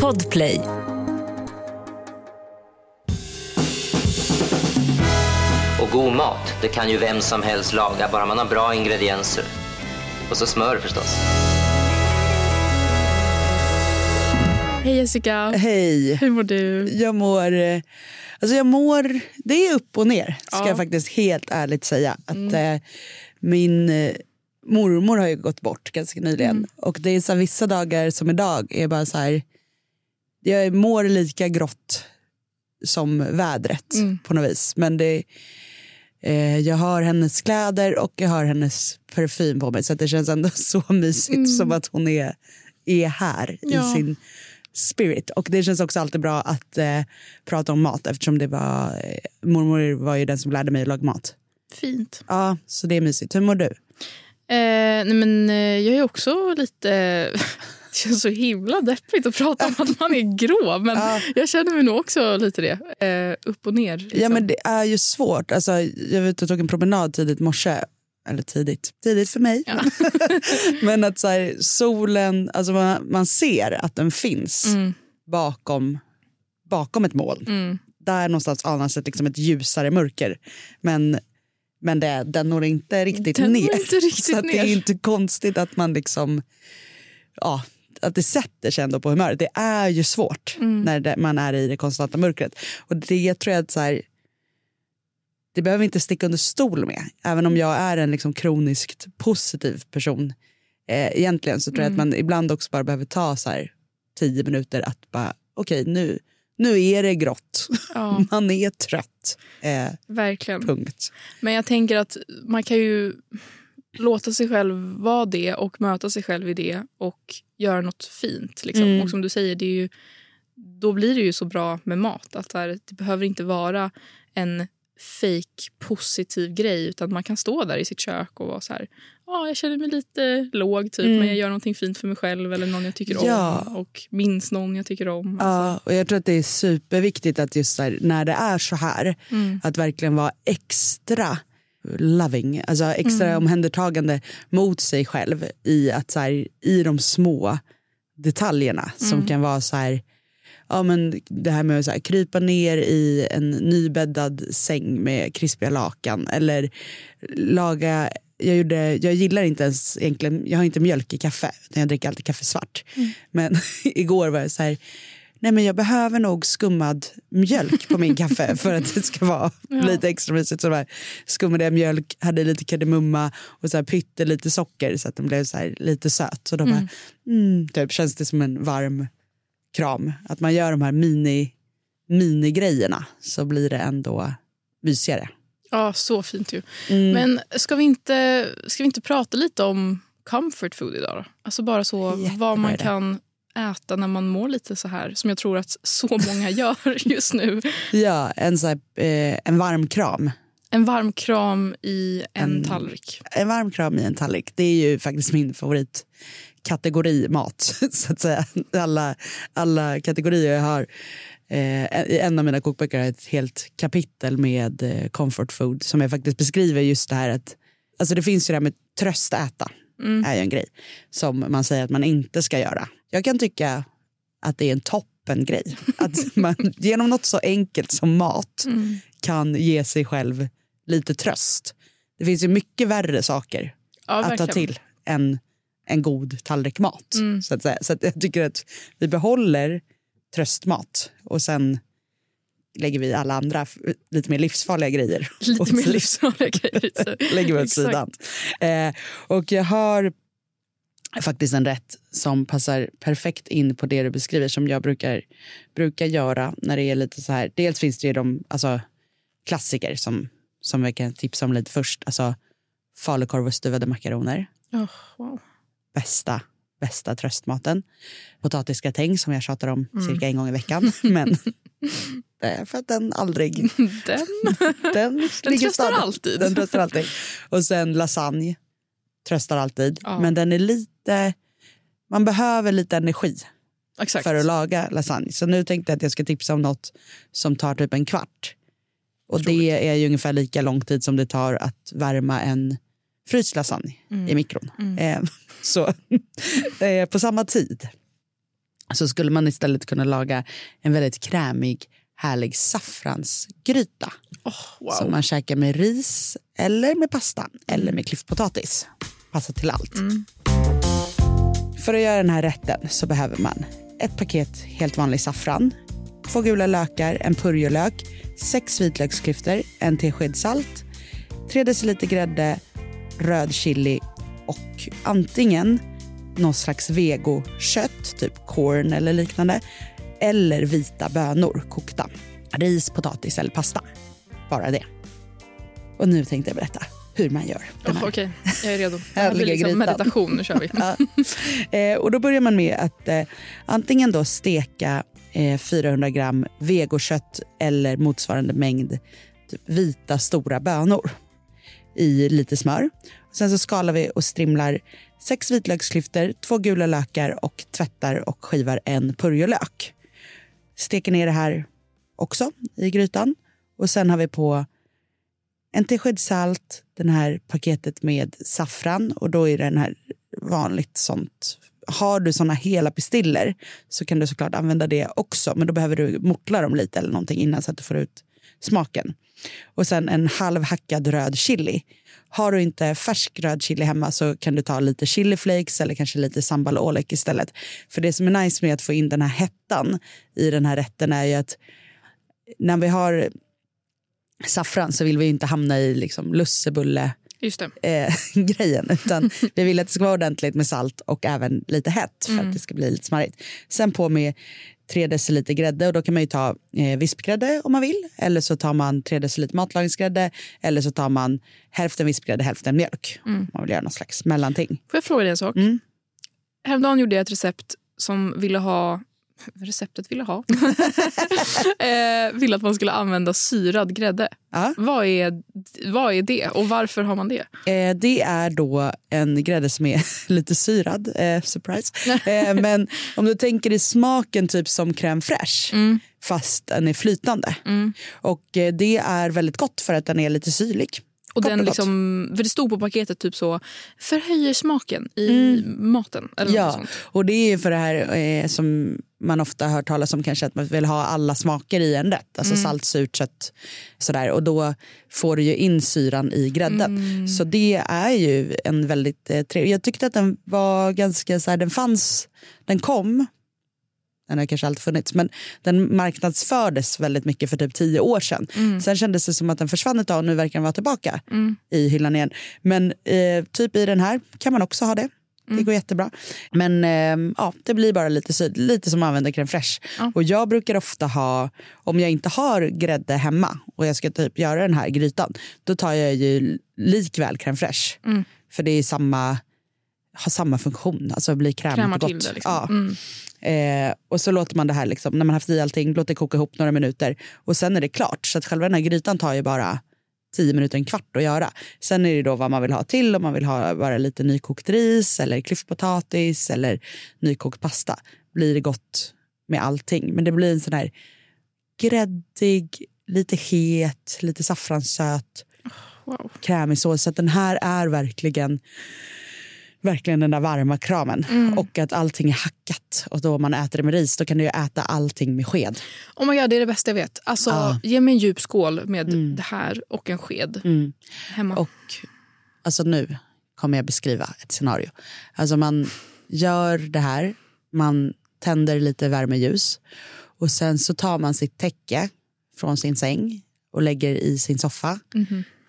Podplay. Och god mat, det kan ju vem som helst laga, bara man har bra ingredienser. Och så smör förstås. Hej Jessica. Hej. Hur mår du? Jag mår... eh, Alltså jag mår... Det är upp och ner, ska Ja. jag faktiskt helt ärligt säga. Att eh, Min eh, mormor har ju gått bort ganska nyligen. Och det är så här, vissa dagar som idag är bara så här... Jag mår lika grått som vädret på något vis. Men det, eh, jag har hennes kläder och jag har hennes parfym på mig. Så det känns ändå så mysigt som att hon är, är här Ja. i sin spirit. Och det känns också alltid bra att eh, prata om mat eftersom det var, eh, mormor var ju den som lärde mig att laga mat. Fint. Ja, så det är mysigt. Hur mår du? Eh, nej men, eh, jag är också lite... Det känns så himla deppigt att prata om att man är grå. Men Ja. jag känner mig nog också lite det. Eh, upp och ner. Liksom. Ja, men det är ju svårt. Alltså, jag var ute och tog en promenad tidigt i morse. Eller tidigt, tidigt för mig. Ja. Men att så här, solen, alltså man, man ser att den finns Mm. bakom, bakom ett moln. Mm. Där någonstans anas ett, liksom ett ljusare mörker. Men, men det, den når inte riktigt Den ner. inte riktigt så att det är ner. inte konstigt att man liksom... Ja, att det sätter sig ändå på humöret. Det är ju svårt Mm. när det, man är i det konstanta mörkret. Och det tror jag att så här, det behöver vi inte sticka under stol med. Även om jag är en liksom kroniskt positiv person eh, egentligen så tror jag att Mm. man ibland också bara behöver ta så här tio minuter att bara okej nu, nu är det grått. Ja, Man är trött. Eh, verkligen. punkt. Men jag tänker att man kan ju låta sig själv vara det och möta sig själv i det och göra något fint. Liksom. Mm. Och som du säger, det är ju, då blir det ju så bra med mat. Att här, det behöver inte vara en fake positiv grej utan man kan stå där i sitt kök och vara så här, ja, jag känner mig lite låg typ, Mm. men jag gör någonting fint för mig själv eller någon jag tycker Ja. om och minns någon jag tycker om. Ja, och jag tror att det är superviktigt att just där, när det är så här Mm. att verkligen vara extra loving, alltså extra Mm. omhändertagande mot sig själv i att så här, i de små detaljerna som Mm. kan vara så här Ja, men det här med att så här, krypa ner i en nybäddad säng med krispiga lakan eller laga jag, gjorde, jag gillar inte ens egentligen, jag har inte mjölk i kaffe utan jag dricker alltid kaffe svart. Men igår var jag så här, nej men jag behöver nog skummad mjölk på min kaffe för att det ska vara lite extra mysigt. Så där, skummade jag mjölk, hade lite kardemumma och så här pytte lite socker så att den blev så här lite söt. Så då bara, mm, typ, känns det som en varm kram. Att man gör de här mini, minigrejerna så blir det ändå mysigare. Ja, så fint ju. Mm. Men ska vi, inte, ska vi inte prata lite om comfort food idag då? Alltså bara så Jättebra vad man kan äta när man mår lite så här som jag tror att så många gör just nu. Ja, en, så här, eh, en varm kram. En varm kram i en En- tallrik. En varm kram i en tallrik. Det är ju faktiskt min favoritkategori mat. Så att säga. Alla, alla kategorier jag har. Eh, I en av mina kokböcker har ett helt kapitel med eh, comfort food som jag faktiskt beskriver just det här att alltså det finns ju det här med tröstäta. Mm. är ju en grej som man säger att man inte ska göra. Jag kan tycka att det är en toppengrej. Att man genom något så enkelt som mat Mm. kan ge sig själv lite tröst. Det finns ju mycket värre saker Ja, att ta verkligen. till än en god tallrik mat. Mm. Så, att säga. så att jag tycker att vi behåller tröstmat och sen lägger vi alla andra lite mer livsfarliga grejer Lite mer livsfarliga grejer. lägger vi åt sidan. Eh, och jag har faktiskt en rätt som passar perfekt in på det du beskriver som jag brukar, brukar göra när det är lite så här. Dels finns det ju de alltså, klassiker som, som jag kan tipsa om lite först. Alltså falukorv och stuvade makaroner. Oh, wow. Bästa, bästa tröstmaten. Potatisgratäng som jag tjatar om Mm. cirka en gång i veckan. Men det är för att den aldrig Den, den, ligger tröstar alltid. Den tröstar alltid. Och sen lasagne. Tröstar alltid. Ja. Men den är lite... Man behöver lite energi exakt. för att laga lasagne. Så nu tänkte jag att jag ska tipsa om något som tar typ en kvart. Och det är ju ungefär lika lång tid som det tar att värma en fryst lasagne i mikron. Mm. Eh, så på samma tid. så skulle man istället kunna laga en väldigt krämig, härlig saffransgryta. Oh, wow. Som man käkar med ris, eller med pasta eller med klyftpotatis. Passar till allt. För att göra den här rätten så behöver man ett paket helt vanlig saffran, två gula lökar, en purjolök, sex vitlöksklyftor, en tesked salt, tre deciliter grädde, röd chili och antingen någon slags vegokött, typ corn eller liknande, eller vita bönor kokta. Ris, potatis eller pasta. Bara det. Och nu tänkte jag berätta hur man gör Oh. Okej, jag är redo. Det här blir liksom meditation. Nu kör vi. Ja. Eh, och då börjar man med att eh, antingen då steka eh, 400 gram vegokött eller motsvarande mängd typ vita stora bönor i lite smör. Sen så skalar vi och strimlar sex vitlöksklyftor, två gula lökar och tvättar och skivar en purjolök. Steker ner det här också i grytan. Och sen har vi på en tesked salt, den här paketet med saffran och då är det den här vanligt sånt. Har du såna hela pistiller så kan du såklart använda det också men då behöver du mortla dem lite eller någonting innan så att du får ut smaken. Och sen en halv hackad röd chili. Har du inte färsk röd chili hemma så kan du ta lite chili flakes eller kanske lite sambal olek istället. För det som är nice med att få in den här hettan i den här rätten är ju att när vi har saffran så vill vi inte hamna i liksom lussebulle eh, grejen utan vi vill att det ska vara ordentligt med salt och även lite hett för att det ska bli lite smarrigt. Sen på med 3 deciliter grädde och då kan man ju ta eh, vispgrädde om man vill eller så tar man 3 deciliter matlagningsgrädde eller så tar man hälften vispgrädde hälften mjölk om man vill göra någon slags mellanting. Får jag fråga dig en sak? Mm. Häromdagen gjorde jag ett recept som ville ha... Receptet ville ha. eh, ville att man skulle använda syrad grädde. Ja. Vad är, vad är det och varför har man det? Eh, det är då en grädde som är lite syrad, eh, surprise. Eh, men om du tänker i smaken typ som crème fraîche fast den är flytande. Och eh, det är väldigt gott för att den är lite syrlig. Och den liksom, för det stod på paketet typ så förhöjer smaken i maten. Eller Ja, sånt. och det är ju för det här eh, som man ofta hör talas om kanske att man vill ha alla smaker i en rätt. Alltså salt, surt, sött. Sådär. Och då får du ju in syran i grädden. Så det är ju en väldigt eh, trevlig. Jag tyckte att den var ganska så här, den fanns, den kom. Den har kanske alltid funnits, men den marknadsfördes väldigt mycket för typ tio år sedan. Sen kändes det som att den försvann ett tag och nu verkar den vara tillbaka i hyllan igen. Men eh, typ i den här kan man också ha det. Det går jättebra. Men eh, ja, det blir bara lite, syd, lite som att använda crème fraîche. Ja. Och jag brukar ofta ha, om jag inte har grädde hemma och jag ska typ göra den här grytan, då tar jag ju likväl crème fraîche. För det är samma, har samma funktion, alltså blir krämigt Krämar och gott. till det. Liksom. Ja. Mm. Eh, och så låter man det här, liksom, när man haft i allting, låter det koka ihop några minuter och sen är det klart. Så att själva den här grytan tar ju bara 10 minuter, en kvart att göra. Sen är det då vad man vill ha till, om man vill ha bara lite nykokt ris eller klyftpotatis eller nykokt pasta. Blir det gott med allting. Men det blir en sån här gräddig, lite het, lite saffranssöt, Wow. krämig sås. Så att den här är verkligen verkligen den där varma kramen. Och att allting är hackat. Och då man äter det med ris då kan du äta allting med sked. Oh my God, det är det bästa jag vet. Alltså, Ja. Ge mig en djup skål med det här och en sked hemma. Och alltså nu kommer jag beskriva ett scenario. Alltså man gör det här, man tänder lite värmeljus och sen så tar man sitt täcke från sin säng och lägger i sin soffa.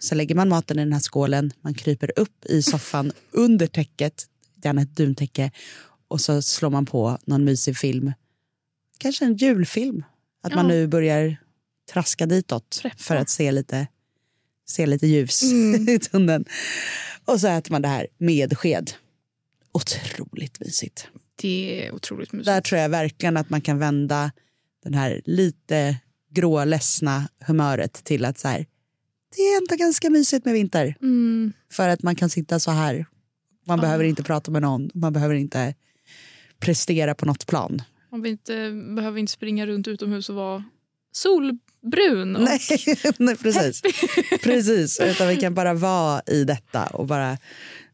Så lägger man maten i den här skålen, man kryper upp i soffan under täcket, gärna ett duntäcke och så slår man på någon mysig film. Kanske en julfilm. Att man Ja. nu börjar traska ditåt Preppa. för att se lite, se lite ljus i tunneln. Och så äter man det här med sked. Otroligt mysigt. Det är otroligt mysigt. Där tror jag verkligen att man kan vända den här lite grå, ledsna humöret till att så här, det är ändå ganska mysigt med vinter. Mm. För att man kan sitta så här. Man behöver inte prata med någon. Man behöver inte prestera på något plan. Man inte, behöver inte springa runt utomhus och vara brun. Och... Nej, nej precis. precis. Utan vi kan bara vara i detta och bara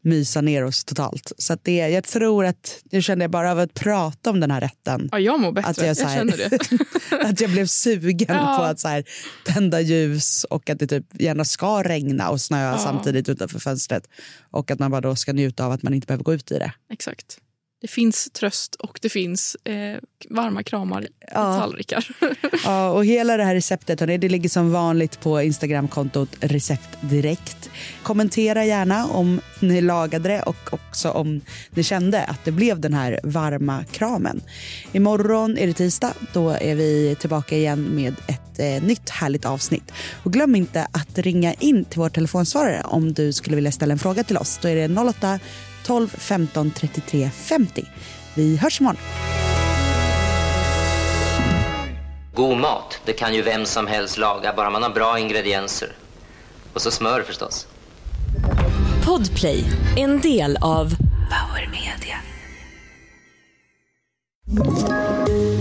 mysa ner oss totalt. Så det, jag tror att, nu kände jag bara av att prata om den här rätten. Ja, jag mår bättre. Att jag, så här, jag känner det. att jag blev sugen Ja. på att så här, tända ljus och att det typ gärna ska regna och snöa Ja. samtidigt utanför fönstret. Och att man bara då ska njuta av att man inte behöver gå ut i det. Exakt. Det finns tröst och det finns eh, varma kramar i Ja. tallrikar. Ja, och hela det här receptet hörni, det ligger som vanligt på Instagramkontot receptdirekt. Kommentera gärna om ni lagade det och också om ni kände att det blev den här varma kramen. Imorgon är det tisdag. Då är vi tillbaka igen med ett eh, nytt härligt avsnitt. Och glöm inte att ringa in till vår telefonsvarare om du skulle vilja ställa en fråga till oss. Då är det 08 12 15 33 50. Vi hörs imorgon. God mat, det kan ju vem som helst laga, bara man har bra ingredienser. Och så smör förstås. Podplay, en del av Power Media.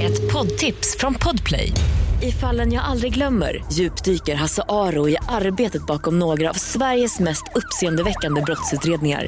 Ett poddtips från Podplay. I fallen jag aldrig glömmer djupdyker Hasse Aro i arbetet bakom några av Sveriges mest uppseendeväckande brottsutredningar.